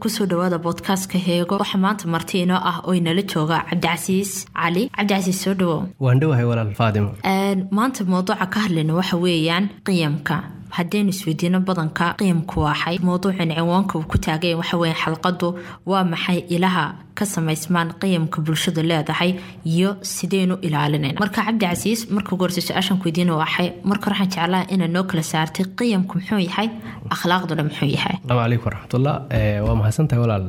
ku soo dhawaada boodkastka heego. Waxaa maanta marti inoo ah oo inala jooga cabdicasiis cali. Cabdicasiis soo dhawow waan dhowahay walaal faadimo maanta mawduuca ka hadlayna waxa weeyaan qiyamka. Haddaynu isweydiino badanka qiyamku waaxay mawduucan ciwaanka uu ku taagay waxaweya xalqadu waa maxay ilaha ka samaysmaan qiyamka bulshadu leedahay iyo sideynu ilaalinayna. Marka cabdicasiis marka ugu horse su'aashan weydiin waxay marka waxaan jeclaha inaad noo kala saartay qiyamku muxuu yahay akhlaaqduna muxuu yahay. Asalaamu calaykum waraxmatullah waa mahadsantahay walaal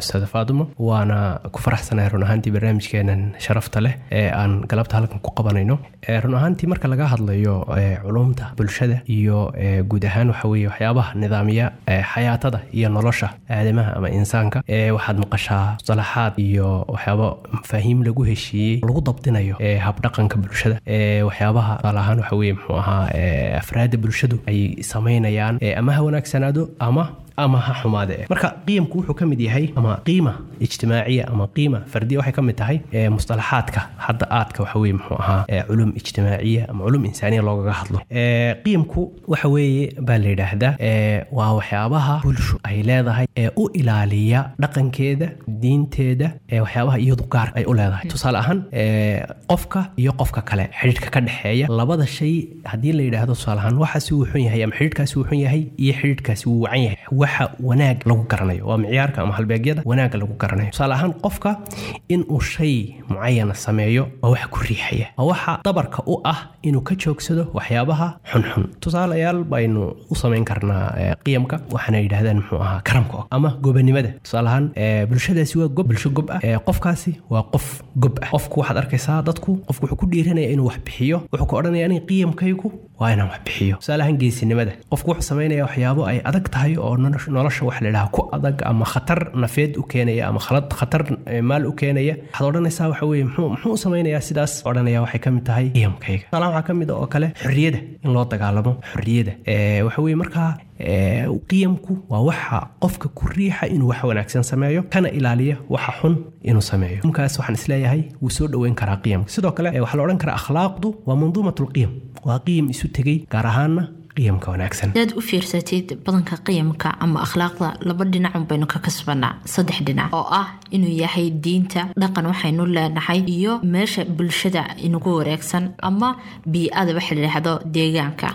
ustaada faadimo waana ku faraxsanahay run ahaantii barnaamijkeenan sharafta leh ee aan galabta halkan ku qabanayno. Run ahaantii marka laga hadlayo culumta bulshada iyo guud ahaan waxa waxyaabaha nidaamiya xayaatada iyo nolosha aadamaha ama insaanka waxaad maqashaa musalaxaad iyo waxyaaba mafaahiim lagu heshiiyey lagu dabdinayo habdhaqanka bulshada. Waxyaabaha tusaale ahaan waxa weye muxuu ahaa afraadda bulshadu ay samaynayaan ama ha wanaagsanaado ama ama ha xumaade marka qiyamku wuxuu ka mid yahay ama qiima ijtimaaciya ama qiima fardiya waxay ka mid tahay mustalaxaadka hadda aadka waxa weye muxuu ahaa culum ijtimaaciya ama culum insaaniya loogaga hadlo. Qiyamku waxa weeye baa la yidhaahdaa waa waxyaabaha bulshu ay leedahay ee u ilaaliya dhaqankeeda diinteeda waxyaabaha iyadu gaar ay u leedahay. Tusaale ahaan qofka iyo qofka kale xidhiidhka ka dhexeeya labada shay haddii la yidhaahdo tusaale ahaan waxaasi wuu xun yahay ama xidhiidhkaasi wuu xun yahay iyo xidhiidhkaasi wuu wacan yahay. Waxa wanaag lagu garanayo waa micyaarka ama halbeegyada wanaagga lagu garanayo tusaale ahaan qofka inuu shay mucayana sameeyo waa waxa ku riixaya waa waxa dabarka u ah inuu ka joogsado waxyaabaha xunxun. Tusaalayaal baynu u samayn karnaa qiyamka waxaana yidhahdaan muxuu ahaa karamka ama gobanimada. Tusaale ahaan bulshadaasi waa gob bulsho gob ah. Qofkaasi waa qof gob ah. Qofku waxaad arkaysaa dadku qofku wuxuu ku dhiiranaya inuu wax bixiyo wuxuu ka odhanaya aniga qiyamkaygu waa inaan wax bixiyo tusaale ahaan geesinimada. Qofku wuxuu samaynaya waxyaabo ay adag tahay oo nolosha waxa la yidhaha ku adag ama khatar nafeed u keenaya ama khatar maal u keenaya. Waxaad odhanaysaa waxa weye muxuu muxuu samaynayaa sidaas? Odhanaya waxay ka mid tahay qiyamkayga tusaalahan waxaa ka mid ah oo kale xorriyada in loo dagaalamo xorriyada. Waxa weye markaa qiyamku waa waxa qofka ku riixa inuu wax wanaagsan sameeyo kana ilaaliya waxa xun inuu sameeyo. Qiyamkaas waxaan is leeyahay wuu soo dhoweyn karaa qiyamka. Sidoo kale waxaa la odhan karaa akhlaaqdu waa manduumat lqiyam waa qiyam isu tegey gaar ahaana qiyamka wanaagsan. Hadaad u fiirsatid badanka qiyamka ama akhlaaqda laba dhinacun baynu ka kasbanaa saddex dhinac oo ah inuu yahay diinta dhaqan waxaynu leenahay iyo meesha bulshada inugu wareegsan ama bii-ada waxa la yidhaahdo deegaanka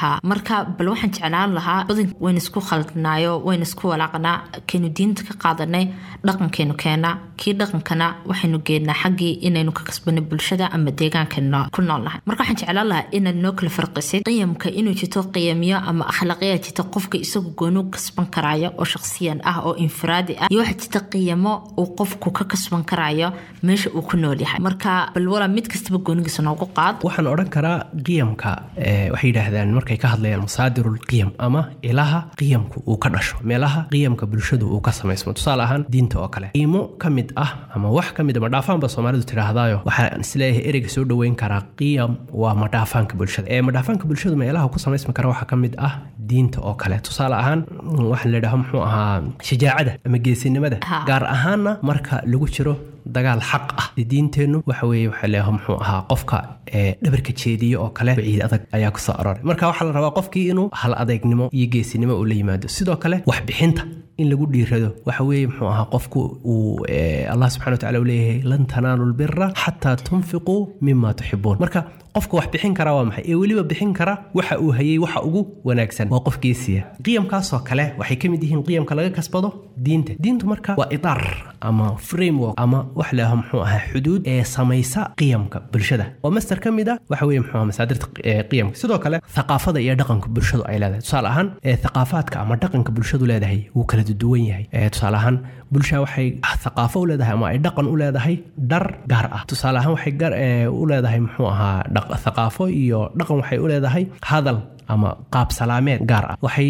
ha marka bal waxaan jeclaan lahaa badan waynu isku khaldnaayo waynu isku walaaqnaa kaynu diinta ka qaadanay dhaqankeenu keenaa kii dhaqankana waxaynu geenaa xaggii inaynu ka kasbanay bulshada ama deegaankeenu ku noolnahay marka waxaan jeclaan lahaa inaad noo kala farqisid qiyamka inuu jirto qiyamyo ama akhlaaqiyaa jirta qofka isagu gooni kasban karaayo oo shakhsiyan ah oo infiraadi ah iyo waxaa jirta qiyamo uu qofku ka kasban karaayo meesha uu ku nool yahay. Marka bal walaa mid kastaba goonigiisa noogu qaad. Waxaan odhan karaa qiyamka waxay yidhaahdaan markay ka hadlayaan masaadirul qiyam ama ilaha qiyamku uu ka dhasho meelaha qiyamka bulshadu uu ka samaysmo tusaale ahaan diinta oo kale. Qiimo ka mid ah ama wax ka mid a madhaafaanba soomaalidu tidhaahdaayo. Waxaan is leeyahay ereyga soo dhoweyn karaa qiyam waa madhaafaanka bulshada. Ee madhaafaanka bulshadu meelaha ku samaysmi kara waxaa ka mid ah diinta oo kale. Tusaale ahaan waxaa la yidhaha muxuu ahaa shajaacada ama geesinimada gaar ahaanna marka lagu jiro dagaal xaq ah. Diinteennu waxa weye waxa leeyaha muxuu ahaa qofka dhabarka jeediye oo kale ciid adag ayaa ku soo aroray marka waxaa la rabaa qofkii inuu hal adeegnimo iyo geesinimo uu la yimaado. Sidoo kale waxbixinta in lagu dhiirado waxa weeye muxuu ahaa qofku uu allah subxana watacala uu leeyahay lan tanaalu lbira xataa tunfiquu mima tuxibuun marka qofka wax bixin kara waa maxay? Ee weliba bixin kara waxa uu hayay waxa ugu wanaagsan. Waa qof geesiya qiyamkaasoo kale waxay ka mid yihiin qiyamka laga kasbado diinta. Diintu marka waa idaar ama framework ama wax leeyaha muxuu ahaa xuduud ee samaysa qiyamka bulshada. Waa master ka mid a waxa weye muxuu masaadirta qiyamka. Sidoo kale thaqaafada iyo dhaqanka bulshadu ay leedahay. Tusaale ahaan thaqaafaadka ama dhaqanka bulshadu leedahay wuu kala duwan yahay. Tusaale ahaan bulsha waxay thaqaafo u leedahay ama ay dhaqan u leedahay dhar gaar ah. Tusaale ahaan waxay u leedahay muxuu ahaa thaqaafo iyo dhaqan waxay u leedahay hadal ama qaab salaameed gaar ah. Waxay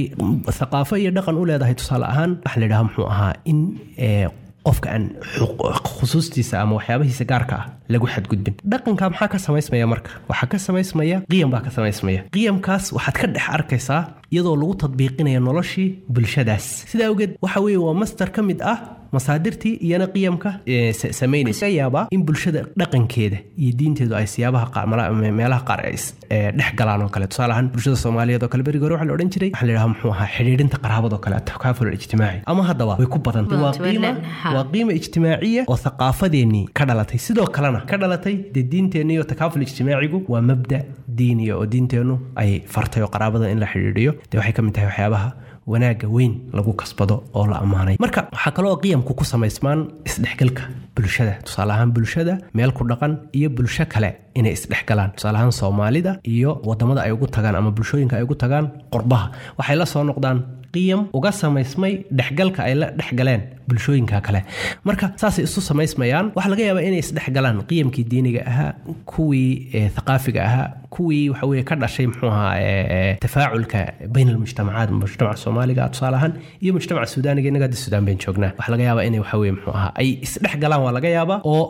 thaqaafo iyo dhaqan u leedahay tusaale ahaan waxa la yidhaha muxuu ahaa in qofka aan khusuustiisa ama waxyaabahiisa gaarka ah lagu xadgudbin. Dhaqanka maxaa ka samaysmaya marka? Waxaa ka samaysmaya qiyam baa ka samaysmaya. Qiyamkaas waxaad ka dhex arkaysaa iyadoo lagu tadbiiqinaya noloshii bulshadaas. Sidaa awgeed waxa weeye waa master ka mid ah masaadirtii iyana qiyamka samaynaysa laga yaabaa in bulshada dhaqankeeda iyo diinteedu ay siyaabaha meelaha qaar ay dhex galaan oo kale. Tusaale ahaan bulshada soomaaliyeed oo kale berigi hore waxaa la odhan jiray waxaa la yidhaha muxuu ahaa xidhiidhinta qaraabada oo kale atakaaful ijtimaaci ama haddaba way ku badantay. Waa qiima waa qiima ijtimaaciya oo thaqaafadeennii ka dhalatay. Sidoo kalena ka dhalatay dee diinteenni iyo takaaful ijtimaacigu waa mabda diiniya oo diinteennu ay fartay oo qaraabada in la xidhiidhiyo. Dee waxay ka mid tahay waxyaabaha wanaagga weyn lagu kasbado oo la ammaanay. Marka waxaa kaloo qiyamku ku samaysmaan isdhexgalka bulshada. Tusaale ahaan bulshada meel ku dhaqan iyo bulsho kale inay isdhexgalaan. Tusaale ahaan soomaalida iyo waddamada ay ugu tagaan ama bulshooyinka ay ugu tagaan qurbaha. Waxay la soo noqdaan qiyam uga samaysmay dhexgalka ay la dhexgaleen bulshooyinka kale. Marka saasay isu samaysmayaan waxaa laga yaabaa inay isdhexgalaan qiyamkii diiniga ahaa kuwii thaqaafiga ahaa kuwii waxa weye ka dhashay muxuu ahaa tafaculka bayn almujtamacaat mujtamaca soomaaliga tusaale ahaan iyo mujtamaca suudaaniga innaga hadda suudaan bayn joognaa. Waxaa laga yaabaa inay waxa weye muxuu ahaa ay isdhexgalaan waa laga yaabaa oo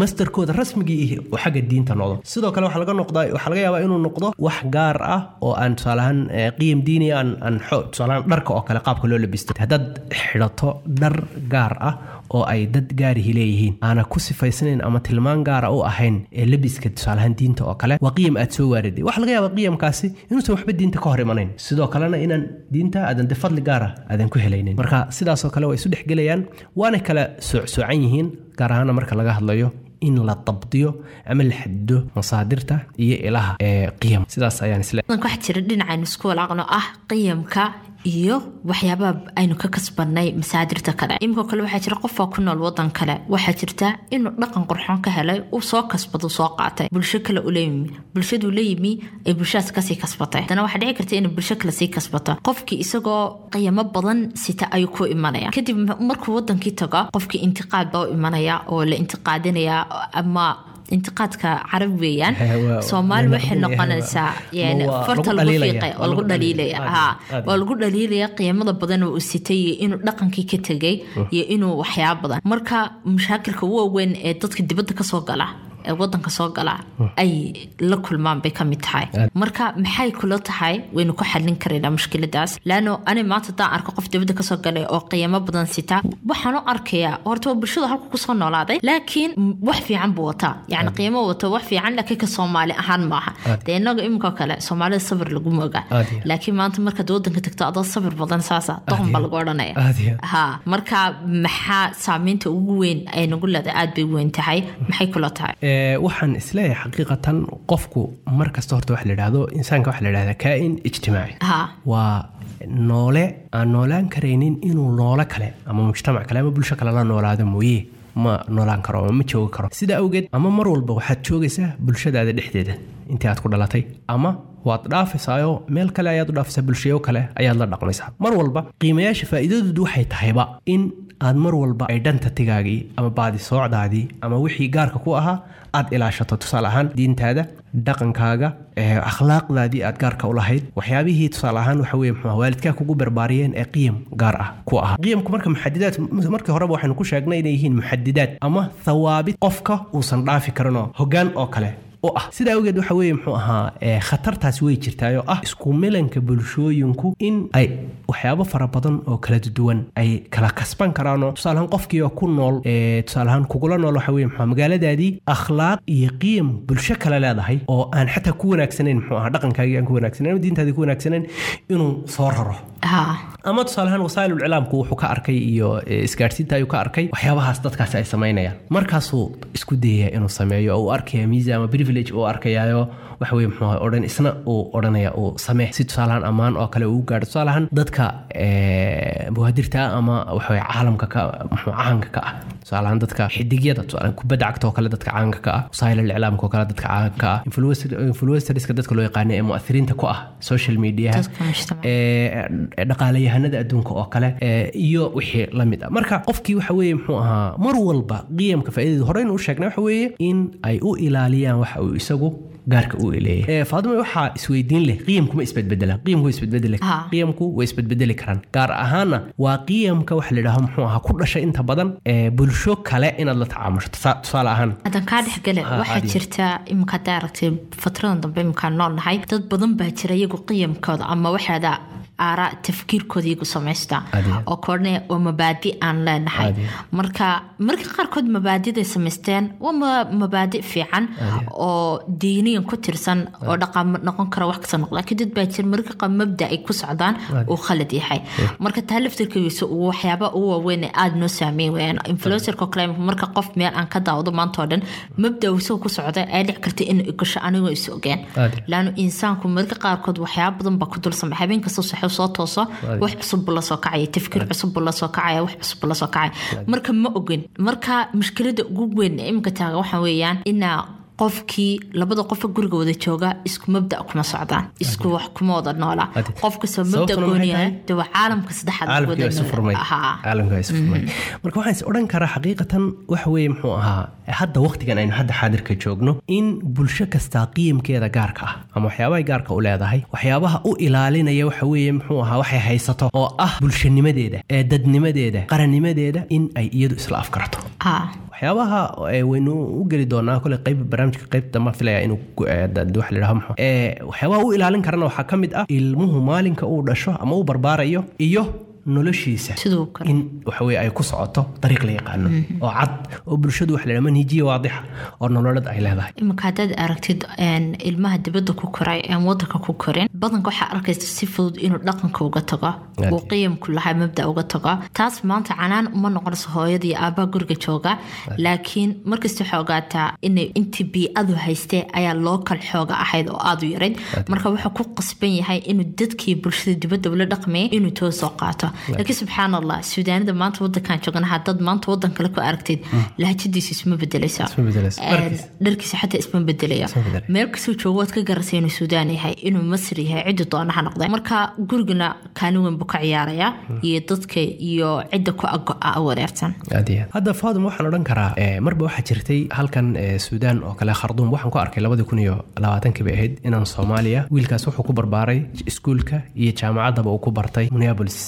mastarkooda rasmigii ihi xagga diinta noqdo. Sidoo kale waxaa laga noqdaa waxaa laga yaabaa inuu noqdo wax gaar ah oo aan tusaale ahaan qiyam diini aan aan xo- dharka oo kale qaabka loo labisto. Haddaad xidhato dhar gaar ah oo ay dad gaarihi leeyihiin aana ku sifaysnayn ama tilmaan gaara u ahayn ee labiska tusaale ahaan diinta oo kale waa qiyam aad soo waariday waxaa laga yaabaa qiyamkaasi inuusan waxba diinta ka hor imanayn. Sidoo kalena inaan diinta aadan de fadli gaara aadan ku helaynin. Marka sidaasoo kale waa isu dhexgelayaan waana kala soocsoocan yihiin gaar ahaana marka laga hadlayo in la dabdiyo ama la xadido masaadirta iyo ilaha ee qiyam sidaas ayaan isle waxaa jira dhinacaynu isku walaaqno ah qiyamka iyo waxyaabaha aynu ka kasbanay masaadirta kale. Iminkoo kale waxaa jira qofaa ku nool wadan kale. Waxaa jirta inuu dhaqan qurxoon ka helay uu soo kasbado soo qaatay. Bulsho kale ula yimi bulshaduu la yimi ay bulshadaas ka sii kasbatay. Haddana waxaa dhici karta inay bulsho kale sii kasbato. Qofkii isagoo qiyamo badan sita ayuu ku imanaya. Kadib markuu wadankii tago qofkii intiqaad baa u imanaya oo la intiqaadinaya ama intiqaadka carab weeyaan soomaali waxay noqonaysaa farta lagu fiiqay oo lagu dhaliilaya waa lagu dhaliilaya qiimada badan oo uu sitay iyo inuu dhaqankii ka tegay iyo inuu waxyaaba badan marka mashaakilka ugu waaweyn ee dadka dibadda ka soo gala wadanka soo gala ay la kulmaan bay ka mid tahay. Marka maxay kula tahay? Waynu ku xallin karaynaa mushkiladaas. Laano ani maanta haddaan arko qof dibadda ka soo galay oo qiimo badan sita. Waxaan u arkayaa horta waa bulshada halku ku soo noolaaday laakiin wax fiican buu wataa. Yani qiimo wato wax fiican laakiin ka soomaali ahaan maaha. Dee inaga iminkoo kale soomaalida sabir lagu mooga Aad iyo aad. laakiin maanta markaad wadanka tagto adoo sabir badan saasa doqon baa lagu odhanaya. Ha marka maxaa saameynta ugu weyn ay nagu leedahay aad bay weyn tahay? Maxay kula tahay waxaan is leeyahay xaqiiqatan qofku mar kasta horta waxa la idhahdo insaanka waxa la idhahdaa kaa'in ijtimaaci. Waa noole aan noolaan karaynin inuu noolo kale ama mujtamac kale ama bulsho kale la noolaado mooye ma noolaan karo ama ma joogi karo. Sida awgeed ama mar walba waxaad joogaysaa bulshadaada dhexdeeda intii aad ku dhalatay ama waad dhaafaysaayoo meel kale ayaad u dhaafaysaa bulshayo kale ayaad la dhaqmaysaa. Mar walba qiimayaasha faa'iidadoodu waxay tahayba in aad mar walba ay dhantatigaagii ama baadi soocdaadii ama wixii gaarka ku ahaa aad ilaashato. Tusaale ahaan diintaada dhaqankaaga akhlaaqdaadii aad gaarka u lahayd waxyaabihii tusaale ahaan waxa weye ahaa waalidkaa kugu barbaariyeen ee qiyam gaar ah ku ahaa. Qiyamku marka muxadidaad markii horeba waxaynu ku sheegnay inay yihiin muxadidaad ama thawaabid qofka uusan dhaafi karinoo hoggaan oo kale u ah. Sidaa awgeed waxa weeye muxuu ahaa khatartaasi way jirtaayoo ah isku milanka bulshooyinku in ay waxyaabo fara badan oo kala duwan ay kala kasban karaanoo tusaaleahaan qofkii oo ku nool ee tusaaleahaan kugula nool waxa weye ahaa magaaladaadii akhlaaq iyo qiyam bulsho kale leedahay oo aan xataa ku wanaagsanayn muxuu ahaa dhaqankaagii aan ku wanaagsanayn ama diintaadii ku wanaagsanayn inuu soo raro ama tusaale ahaan wasaa'ilul iclaamku wuxuu ka arkay iyo eh, isgaadhsiinta ayuu ka arkay. Waxyaabahaas dadkaasi ay samaynayaan markaasuu isku dayaya inuu sameeyo oo uu arkaya miisa ama privilege uu arkayaayo. Waxa weye muxuu odhan isna uu odhanaya uu samee. Si tusaalahaan ammaan oo kale uu gaadho. Tusaalahaan dadka eh, muhaadirta ah ama waxa weye caalamka ka muxuu caanka ka ah. Tusaalahaan dadka xidigyada tusaalahaan kubadda cagta oo kale dadka caanka ka ah. Wasaa'ilul iclaamka oo kale dadka caanka ka ah. Influencer- influencerska dadka loo yaqaano ee mu'athiriinta ku ah social mediaha dhaqaalayahanada adduunka oo kale iyo wixii la mid ah marka qofkii waxa weeye muxuu ahaa mar walba qiyamka faa'iidada horeynu u sheegnay waxa weeye in ay u ilaaliyaan waxa uu isagu gaarka u leeyahay faadimo waxaa isweydiin leh qiyamku ma isbedbedelaan qiyamku way isbedbedeli qiyamku way isbedbedeli karaan. Gaar ahaana waa qiyamka waxa la yidhaaho muxuu ahaa ku dhashay inta badan bulsho kale inaad la tacaamusho Tusa- tusaale ahaan. Hadan kaa dhex gale Ha, waxaa jirta iminka haddaa aragtay fatradan dambe iminkaan nool nahay. Dad badan baa jira iyagu qiyamkooda ama waxaada aaraa tafkiirkooda iyagu samaysta. Oo koodhanaya waa mabaadi aan leenahay. Marka marka qaarkood mabaadiday samaysteen waa ma- mabaadi fiican oo diiniyan ku tirsan oo dhaqan noqon kara wax kasta noqda. Laakiin dad baa jira marka qaar mabda ay ku socdaan uu khalad yahay. Marka taa laftirkiisa uu waxyaaba ugu waaweyn ee aada noo saameyn weyaan influencerka oo kale marka qof meel aan ka daawado maanta oo dhan mabda isagoo ku socda ay dhici karta in ay gasho anigoo is ogeen Adi. laanu insaanku marka qaarkood waxyaaba badan baa ku dul samay habeen kasta saxo soo tooso wax cusub buu la soo kacaya tafkiir cusub buu la soo kacaya wax cusub buu la soo kacaya marka ma ogin marka mushkilada ugu weyn imika taaga waxa weeyaan inaa qofkii labada qofa guriga wada jooga isku mabda kuma socdaan isku wax kuma wada noola. Qof kastoo mabda tahay? de waa caalamka saddexaad wada nool. furmay. Marka waxaan is odhan karaa xaqiiqatan waxa weeye muxuu ahaa hadda waqtigan aynu hadda xaadirka joogno in bulsho kastaa qiyamkeeda gaarka ah ama waxyaabahay gaarka u leedahay waxyaabaha u ilaalinaya waxa weeye muxuu ahaa waxay haysato oo ah bulshanimadeeda ee dadnimadeeda qarannimadeeda in ay iyadu isla afkarato Ah. waxyaabaha waynu u geli doonaa kole qayb barnaamijka qaybta ma filaya inuu wax la yidhaho muxuu waxyaabaha u ilaalin karana waxaa ka mid ah ilmuhu maalinka uu dhasho ama uu barbaarayo iyo noloshiisa. In waxaweye ay ku socoto dariiq la yaqaano oo cad oo bulshadu wax la yidhaha manhijiya waadixa oo nololad ay leedahay. Iminka haddaad aragtid ilmaha dibadda ku koray aan wadanka ku korin badanka waxaa arkaysa si fudud inuu dhaqanka uga tago uu qiyamku lahaa mabda uga tago. Taas maanta canaan uma noqonayso hooyada iyo aabbaha guriga jooga. Laakiin markasta waxaa ogaataa inay intii bii-adu haystee ayaa lookal xooga ahayd oo aada u yarayd marka wuxuu ku qasban yahay inuu dadkii bulshada dibadda ula dhaqmayay inuu too soo qaato laakiin subxaan allah suudaanida maanta wadankan joogana haddaad maanta wadan kale ku aragtid lahjadiisa isma bedelaysa Isma bedelaysa. Een, Dharkiisa. xataa isma bedelaya meel kastuu joogo waad ka garasay inuu suudaan yahay inuu masri yahay ciddi doona ha noqday marka gurigana kaalin weyn buu ka ciyaaraya iyo dadka iyo cidda ku ago-a wareersan hadda faadum waxaan odhan karaa ee, marba waxaa jirtay halkan ee, suudaan oo kale kharduum waxaan ku arkay labadii kun iyo labaatankii bay ahayd inaan soomaaliya. Wiilkaas wuxuu ku barbaaray iskuulka iyo jaamacaddaba uu ku bartay. Minneapolis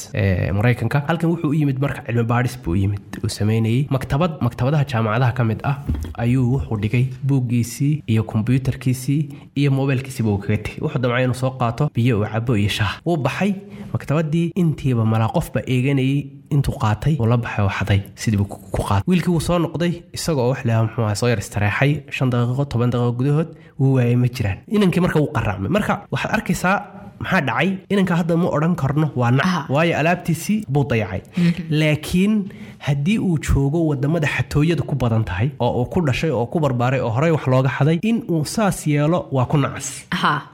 maraykanka. Halkan wuxuu u yimid marka cilmi baadhis buu yimid uu sameynayey maktabad maktabadaha jaamacadaha ka mid ah ayuu wuxuu dhigay buuggiisii iyo kombiyuutarkiisii iyo mobilkiisiiba uu kaga tegay. Wuxuu damcay inuu soo qaato biyo uu cabo iyo shaah. Wuu baxay maktabadii intiiba malaa qofba eeganayay intuu qaatay uu la baxay oo xaday sidiibu ku qaatay. Wiilkii wuu soo noqday isagoo wax leha muxuu ahaa soo yar istareexay shan daqiiqo toban daqiiqo gudahood wuu waayay ma jiraan. Inankii marka wuu qaraacmay marka waxaad arkaysaa maxaa dhacay inanka hadda ma odhan karno waa nac waayo alaabtiisii buu dayacay. Laakiin haddii uu joogo waddamada xatooyada ku badan tahay oo uu ku dhashay oo ku barbaaray oo horey wax looga xaday in uu saas yeelo waa ku nacas.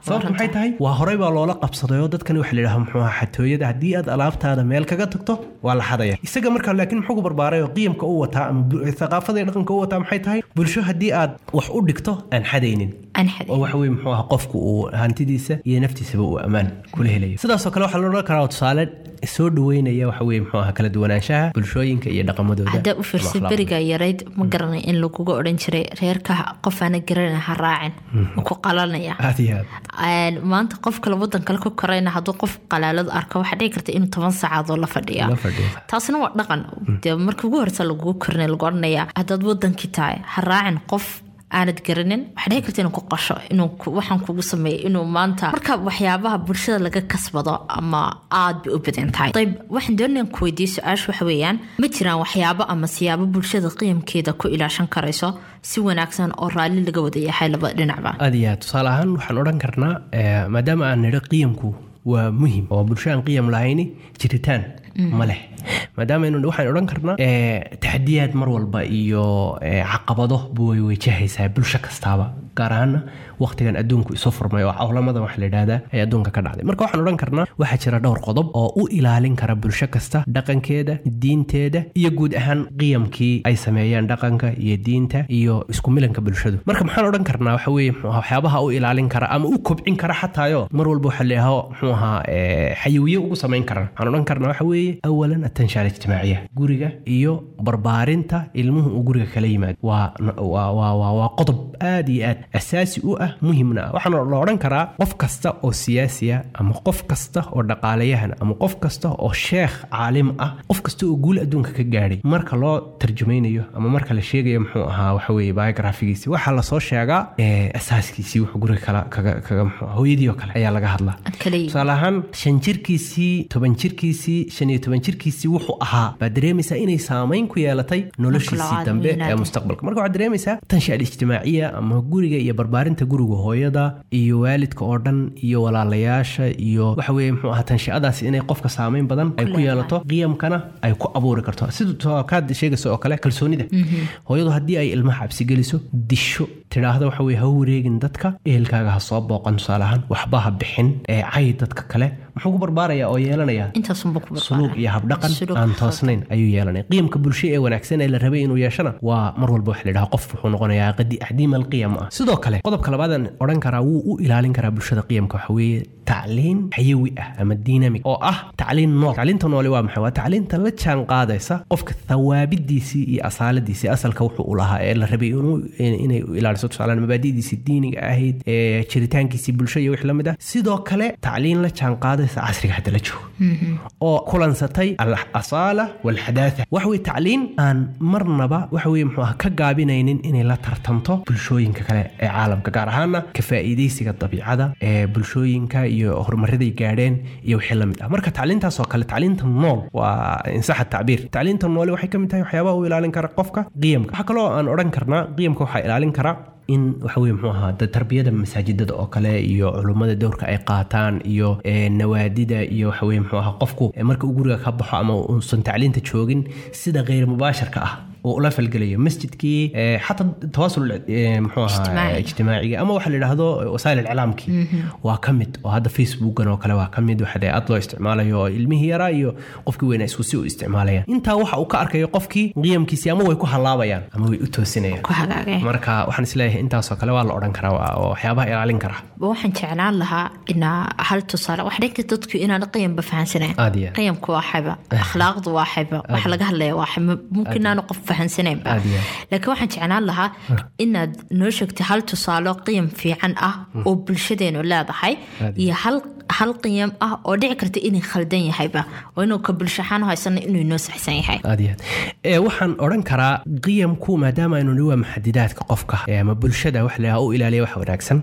Sababtu maxay tahay? Waa horey baa loola qabsaday oo dadkani waxa la yidhaha muxuu ahaa xatooyada. Haddii aad alaabtaada meel kaga tagto waa la xadaya. Isaga marka laakiin muxuu ku barbaaray oo qiyamka u wataa ama thaqaafada dhaqanka u wataa maxay tahay? Bulsho haddii aad wax u dhigto aan xadaynin. Oo waxa weye muxuu ahaa qofku uu hantidiisa iyo naftiisaba uu ammaan kula helayo. Sidaasoo kale waxaa la odhan karaa tusaale soo dhaweynaya waxa weye muxuu ahaa kala duwanaanshaha bulshooyinka iyo dhaqamadooda. Haddaa u ama fiirsay akhlaaqdooda. beriga yarayd ma garanay in laguga odhan jiray reerka qof aana garanay ha raacin. Ma ku qalanaya maanta qof kale wadan kale ku korayna hadduu qof qalaalad arko waxaa dhici karta inuu toban saacadood la fadhiya. Taasina waa dhaqan. Dee marka ugu horeysa lagugu korinay lagu odhanaya haddaad wadankii tahay ha raacin qof aanad garanin waxaa dhici karta inuu ku qasho inuu waxaan kugu sameeyo inuu maanta marka waxyaabaha bulshada laga kasbado ama aad bay u badan tahay. Ayb waxaan doonaya ku weydiiye su'aasha waxa weeyaan ma jiraan waxyaabo ama siyaabo bulshada qiyamkeeda ku ilaashan karayso si wanaagsan oo raalli laga wada yahay labada dhinacba aad iyo aad tusaale ahaan waxaan odhan karnaa eh, maadaama aan nidho qiyamku waa muhiim oo bulsho aan qiyam lahayni jiritaan ma leh. Maadaama aynu waxaan odhan karnaa eh, taxadiyaad mar walba iyo eh, caqabado buu way wajahaysaa bulsho kastaaba gaar ahaana waqtigan adduunku isu furmay oo cawlamadan waxa la yidhahdaa ay adduunka ka dhacday. Marka waxaan odhan karnaa waxaa jira dhowr qodob oo u ilaalin kara bulsho kasta dhaqankeeda diinteeda iyo guud ahaan qiyamkii ay sameeyaan dhaqanka iyo diinta iyo isku milanka bulshadu. Marka maxaan odhan karnaa waxa ahaa waxyaabaha u ilaalin kara ama u kobcin kara xataayo mar walba waxa la yidhaho muxuu ahaa eh, xayiwiye ugu samayn karan waxaan odhan karnaa waxa weeye awalan atanshaar ijtimaaciya guriga iyo barbaarinta ilmuhu uu guriga kala yimaado waa qodob aad iyo aad asaasi u ah muhimna ah waxaana la odhan karaa qof kasta oo siyaasiya ama qof kasta oo dhaqaalayahan ama qof kasta oo sheekh caalim ah qof kasta oo guul adduunka ka gaadhay marka loo tarjumaynayo ama marka la sheegayo muxuu ahaa waxa weeye biografigiisi waxaa la soo sheegaa asaaskiisii wuxuu guriga kala kaga kaga muxuu hooyadii oo kale ayaa laga hadlaa tusaale ahaan shan jirkiisii toban jirkiisii shan iyo toban jirkiisii wuxuu ahaa baad dareemaysaa inay saamayn ku yeelatay noloshiisii dambe ee mustaqbalka. Marka waxaad dareemaysaa tansha alijtimaaciya ama guriga iyo barbaarinta guriga hooyada iyo waalidka oo dhan iyo walaalayaasha iyo waxa weeye muxuu ahaa tanshiadaasi inay qofka saamayn badan ay ku yeelato qiyamkana ay ku abuuri karto. Sidoo kaad sheegaysa oo kale kalsoonida. Hooyadu haddii ay ilmaha cabsi geliso disho tidhaahda waxa weye ha wareegin dadka ehelkaaga ha soo booqan tusaale ahaan waxba ha bixin ee cay dadka kale muxuu ku barbaaraya oo yeelanaya suluug iyo habdhaqan aan toosnayn ayuu yeelanaya. Qiyamka bulsho ee wanaagsan ee la rabay inuu yeeshana waa mar walba waxa la yidhaha qof wuxuu noqonayaa axdiima alqiyam ah. Sidoo kale qodobka labaadaan odhan karaa wuu u ilaalin karaa bulshada qiyamka waxa weeye tacliin xayawi ah ama dynamic oo ah tacliin nool. Tacliinta noole waa maxay? Waa tacliinta la jaan qaadaysa qofka thawaabidiisii iyo asaaladiisii asalka wuxuu u lahaa ee la rabay inay ilaaliso. Tusaalaan mabaadi'diisii diiniga ahayd jiritaankiisii bulsho iyo wix la mid ah. Sidoo kale tacliin la jaan qaadaysa casriga hadda la joogo oo kulansatay alasaala walxadaatha waxa weye tacliin aan marnaba waxa weye muxuu ah ka gaabinaynin inay la tartamto bulshooyinka kale ee caalamka gaar ahaana ka faa'iidaysiga dabiicada ee bulshooyinka iyo horumaraday gaadheen iyo wixii la mid ah marka tacliintaas oo kale tacliinta nool waa insaxa tacbiir tacliinta noole waxay ka mid tahay waxyaabaha u ilaalin kara qofka qiyamka waxaa kaloo aan odhan karnaa qiyamka waxaa ilaalin kara in waxa weye muxuu ahaa tarbiyada masaajidada oo kale iyo culummada dowrka ay qaataan iyo nawaadida iyo waxa weye muxuu ahaa qofku marka uu guriga ka baxo ama uusan tacliinta joogin sida kheyr mubaashirka ah oo ula falgelayo masjidkii xataa tawaasul muxuu ahaa ijtimaaciga ama waxa la yidhaahdo wasaa'il iclaamkii waa ka mid oo hadda facebookan oo kale waa ka mid waxa aad loo isticmaalayo oo ilmihii yaraa iyo qofkii weynaa isku si u isticmaalayaan. Intaa waxa uu ka arkayo qofkii qiyamkiisii ama way ku hallaabayaan ama way u toosinayaan marka waxaan is leeyahay intaasoo kale waa la odhan karaa oo waxyaabaha ilaalin kara. Waxaan jeclaan lahaa inaa hal tusaale. Wax dhanka dadku inaan qiyamba fahansanayn qiyamku waa xayba akhlaaqdu waa xayba wax laga hadlaya waa xayba. mumkin aanu qof fahansanayba laakiin waxaan jeclaan lahaa inaad noo sheegtay hal tusaalo qiyam fiican ah oo bulshadeenu leedahay iyo hal qiyam ah oo dhici karta inay khaldan yahayba oo inuu ka bulsho ahaan haysana inuu inoo saxsan yahay. Waxaan odhan karaa qiyamku maadaama aynu nihi waa maxadidaadka qofka ama bulshada wax u ilaaliya wax wanaagsan.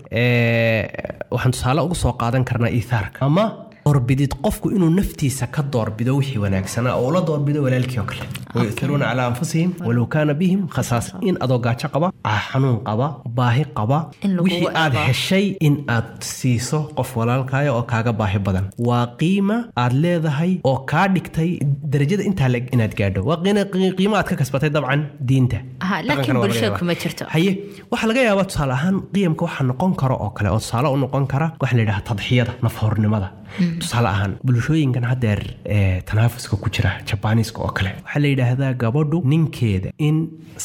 Waxaan tusaale uga soo qaadan karnaa iithaarka ama doorbidid qofku inuu naftiisa ka doorbido wixii wanaagsanaa oo la doorbido walaalkii oo kale. Wayuiruuna calaa anfusihim walow kaana bihim khasaasa in adoo gaajo qaba xanuun qaba baahi qaba wixii aad heshay in aad siiso qof walaalkaayo oo kaaga baahi badan. Waa qiima aad leedahay oo kaa dhigtay darajada intaa leg inaad gaadho. Waa qiimo aad ka kasbatay dabcan diinta. Haye waxaa laga yaabaa tusaale ahaan qiyamka waxaa noqon karo oo kale oo tusaale u noqon kara waxa la yidhaha tadxiyada nafhornimada tusaale ahaan bulshooyinkan haddeer tanaafuska ku jira jabaniiska oo kale waxaa la yidhaahdaa gabadhu ninkeeda in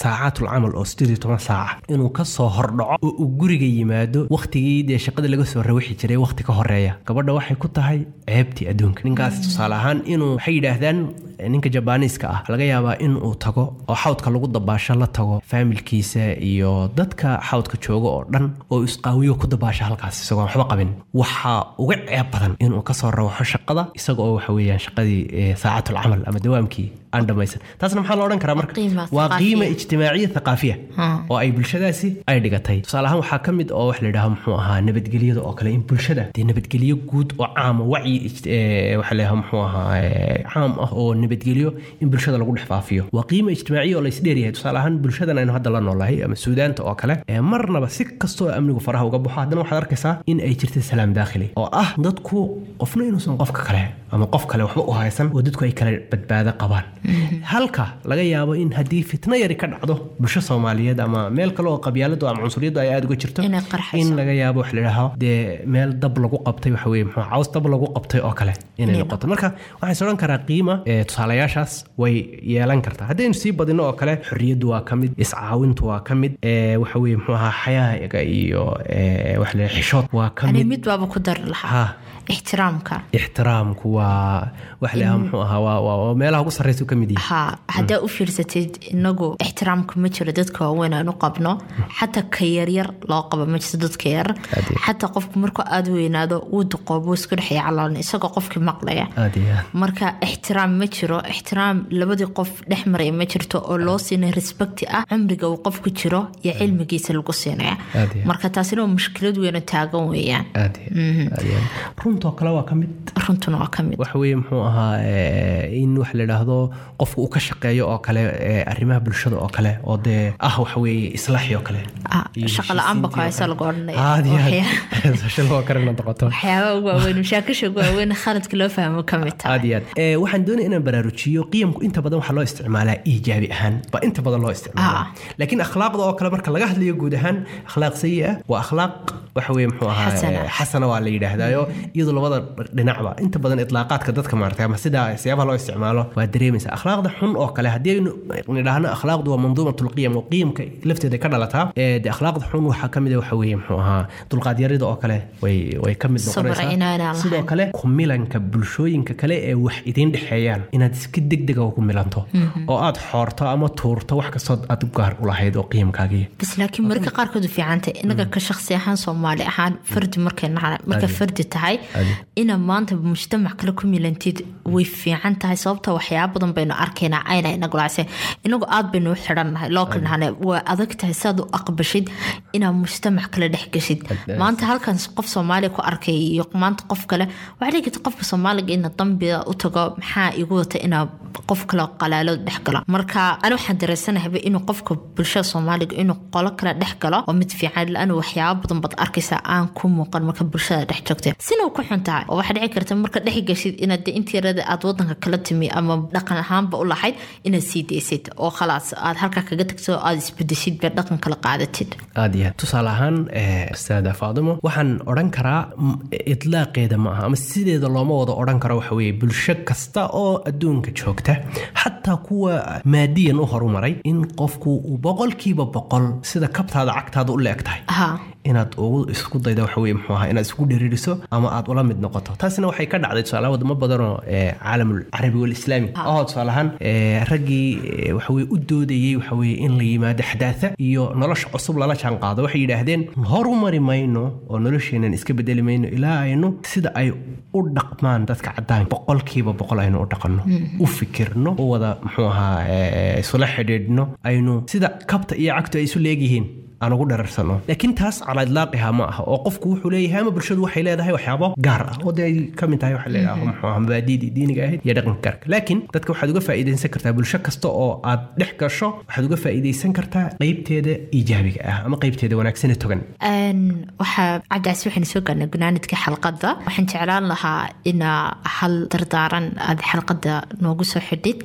saacatul camal oo sideed iyo toban saaca inuu ka soo hordhaco oo uu guriga yimaado wakhtigii dee shaqada laga soo rawixi jiray wakhti ka horreeya. Gabadha waxay ku tahay ceebtii adduunka. Ninkaas tusaale ahaan inuu waxay yidhaahdaan ninka jabaniiska ah laga yaabaa in uu tago oo xawdka lagu dabaasho la tago faamilkiisa iyo dadka xawdka jooga oo dhan oo isqaawiyo ku dabaasho halkaas isagoo waxba qabin. Waxaa uga ceeb badan inuu ka soo rawaxo shaqada isaga oo waxa weeyaan shaqadii saacatul camal ama dawaamkii aan dhamaysan. Taasna maxaa la odhan karaa marka? Waa qiima ijtimaaciya thaqaafiya oo ay bulshadaasi ay dhigatay. Tusaale ahaan waxaa ka mid oo wax la yidhaha muxuu ahaa nabadgelyada oo kale in bulshada dee nabadgelyo guud oo caama wacyi waxa la muxuu ahaa caam ah oo nabadgelyo in bulshada lagu dhex faafiyo. Waa qiima ijtimaaciya oo la isdheeryahay tusaale ahaan bulshadan aynu hadda la noolahay ama suudaanta oo kale marnaba si kastoo amnigu faraha uga baxo haddana waxaad arkaysaa in ay jirta salaam daakhili oo ah dadku qofna inuusan qofka kale ama qof kale waxba u haysan oo dadku ay kala badbaado qabaan halka laga yaabo in haddii fitno yari ka dhacdo bulsho soomaaliyeed ama meel kale oo qabyaaladu ama cunsuriyadu ay aada uga jirto in laga yaabo wax dee meel dab lagu qabtay waxa weye muxuu caws dab lagu qabtay oo kale inay noqoto. Marka waxaan is odhan karaa qiima tusaalayaashaas way yeelan kartaa. Haddaynu sii badino oo kale xorriyaddu waa ka mid iscaawintu waa ka mid waxa weye muxuu ahaa xayaaga iyo wax la xishood waa ka mid. mid baaba ku dari lahaa. Ixtiraamka. Ixtiraamku waa wax muxuu ahaa waa meelaha ugu sarreysa ka mid yahay ha haddaa u fiirsatid inagu ixtiraamka ma jiro dadka waaweyn aan u qabno. Xataa ka yaryar loo qabo ma jirto dadka yar. Xataa qofku markuu aada weynaado wuu duqoobo isku dhexya caloolna isagoo qofkii maqlaya. Marka ixtiraam ma jiro ixtiraam labadii qof dhex maraya ma jirto oo loo siinay respecti ah cumriga uu qofku jiro iyo cilmigiisa lagu siinaya marka taasina mushkilad weyn oo taagan weeyaan. Aad. runtoo kale waa ka mid runtuna waa ka mid. Waxa weeye muxuu ahaa eh, in wax la idhaahdo qofku uu ka shaqeeyo oo kale eh, arrimaha bulshada oo kale oo dee ah waxa weeye islaaxi oo kale. Ah, iyo shaqo la'aan ba ku haysa lagu waxyaaba ugu waaweyn mashaakisha ugu waaweyn khaladka loo fahmo ka mid tahay. Aad iyo aad. Eh, waxaan doonaya inaan baraarujiyo qiyamku inta badan waxaa loo isticmaalaa iijaabi ahaan ba inta badan loo isticmaalaa. Ah. laakiin akhlaaqda oo kale marka laga hadlayo guud ahaan akhlaaq sayi ah waa akhlaaq waxa weye muxuu ahaa Xasana. waa la yidhaahdaayo iyadoo labada dhinacba inta badan itlaaqaadka dadka maartay ama sida siyaabaha loo isticmaalo waa dareemaysa akhlaaqda xun oo kale. Haddii nidhaahno akhlaaqdu waa manduumatul qiyam oo qiyamka lafteeda ka dhalataa dee akhlaaqda xun waxaa ka mid a waxa weeye muxuu ahaa dulqaadyarida oo kale way ka mid noqonaysaa. Sidoo kale kumilanka bulshooyinka kale ee wax idiin dhexeeyaan inaad iska degdega ugu milanto oo aad xoorto ama tuurto wax kastoo aad gaar u lahayd oo qiimkaagii bas laakiin marka qaarkood u fiicantay inaga ka shaksi ahaan soomaali ahaan fardi markay marka fardi tahay ina maanta mujtamac kale ku milantid way fiican tahay sababta waxyaaba badan baynu arkaynaa ayna lacse inagu aad baynu u xidhannahay loo kalnahane waa adag tahay saad u aqbashid inaad mujtamac kale dhex geshid maanta halkan qof soomaaliya ku arkay iyo maanta qof kale waxaa dhigi karta qofka soomaaliga ina dambiga u tago maxaa igu wata inaa qof kale qalaalo dhex galo? Marka ani waxaan dareesanahayba inuu qofka bulshada soomaaliga inuu qolo kale dhex galo oo mid fiican la'aan waxyaaba badan baad arkaysaa aan ku muuqan marka bulshada dhex joogta sina ku xun tahay oo waxaa dhici karta marka dhex gashid inaad de intii yarada aad wadanka kala timi ama dhaqan ahaanba u lahayd inaad sii daysid oo khalaas aad halkaa kaga tagto aad isbedeshid ba dhaqan kala qaadatid. Aad iyo aad. Tusaale ahaan eh, ustaada faadimo waxaan odhan karaa itlaaqeeda ma aha ama sideeda looma wada odhan karo waxa weeye bulsho kasta oo adduunka joogta. Xataa kuwa maadiyan u horumaray in qofku uu boqolkiiba boqol sida kabtaada cagtaada u leeg tahay ha inaad ugu isku dayda waxa weye muxuu ahaa? Inaad isku dhiriiriso ama aad ula mid noqoto? Taasina waxay ka dhacday tusaale wadamo badanoo caalamul carabi walislaami oo tusaale ahaan eh, raggii eh, waxa weye u doodayey waxa weye in la yimaado xadaatha iyo nolosha cusub lala jaan qaado waxay yidhaahdeen horumari mayno oo nolosheenan iska bedeli mayno ilaa aynu sida ay u dhaqmaan dadka cadaan boqolkiiba boqol aynu u dhaqanno u fikirno u wada muxuu ahaa isula xidhiidhno aynu sida kabta iyo cagtu ay isu leegyihiin aan ugu dhararsano laakiin taas calaa idlaaqiha ma aha oo qofku wuxuu leeyahay ama bulshadu waxay leedahay waxyaabo gaar ah. Oo dee ay ka mid tahay waxa leedahay muxuu mabaadiidii diiniga ahayd iyo dhaqanka gaarka. Laakiin dadka waxaad uga faa'iidaysan kartaa bulsho kasta oo aad dhex gasho waxaad uga faa'iidaysan kartaa qeybteeda iijaabiga ah ama qeybteeda wanaagsan ee togan. Waxaa cabdicaasi waxaynu soo gaarnay gunaanidka xalqadda. Waxaan jeclaan lahaa inaa hal dardaaran aad xalqadda noogu soo xidhid.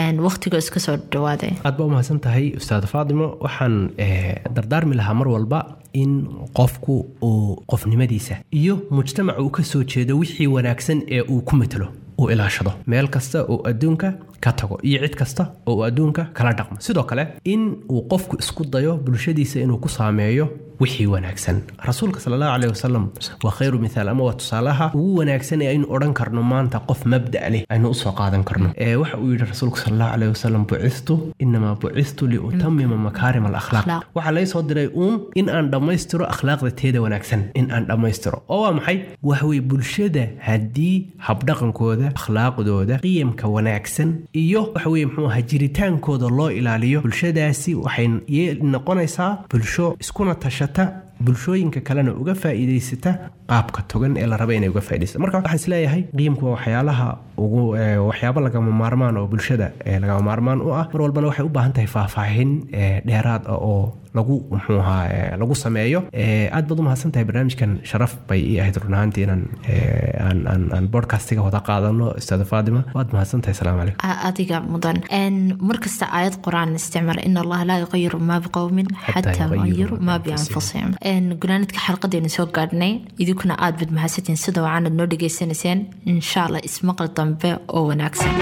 Een, waqtigoo iska soo dhawaaday aad baa umahadsan tahay ustaad faadimo waxaan eh, dardaarmi lahaa mar walba in qofku uu qofnimadiisa iyo mujtamac uu ka soo jeedo wixii wanaagsan ee uu ku matalo uu ilaashado. Meel kasta oo adduunka ka tago iyo cid kasta oo uu adduunka kala dhaqmo. Sidoo kale in uu qofku isku dayo bulshadiisa inuu ku saameeyo wixii wanaagsan. Rasuulka sal allahu caleyh wasalam waa khayru mithaal ama waa tusaalaha ugu wanaagsan ee aynu odhan karno maanta qof mabda' leh aynu u soo qaadan karno. Ee waxa uu yidhi rasuulku sal allahu caleyh wasalam bucistu inamaa bucistu liutamima makaarim alakhlaaq. Akhlaaq. waxaa laga soo diray uun in aan dhammaystiro akhlaaqda teeda wanaagsan in aan dhammaystiro. Oo waa maxay? Waxaweye bulshada haddii habdhaqankooda akhlaaqdooda qiyamka wanaagsan iyo waxaweye muxuu ahaa jiritaankooda loo ilaaliyo. Bulshadaasi waxay noqonaysaa bulsho iskuna tashata bulshooyinka kalena uga faa'iidaysata qaabka togan ee la raba inay uga faa'iidaysata marka waxaan is leeyahay qiimku waa waxyaalaha ugu waxyaabo lagama maarmaan oo bulshada lagama maarmaan u ah mar walbana waxay u baahan tahay faahfaahin dheeraad ah oo lagu muxuu ahaa eh, lagu sameeyo. Eh, aad baad u mahadsan tahay barnaamijkan sharaf bay ii ahayd run ahaantii inaan eh, aan bodcastiga wada qaadano ustaada faadima waad mahadsan tahay salaamu calaykum. Adiga mudan. Een, mar kasta aayad qur'aan isticmaal in allaha laa yuqayiru maa biqowmin Xataa yuqayiru maa bianfusihim. gunaanidka xalqadeenu soo gaadhnay idinkuna aad bad mahadsantiin sida wacanad noo dhegaysanayseen insha allah ismaqal dambe oo wanaagsan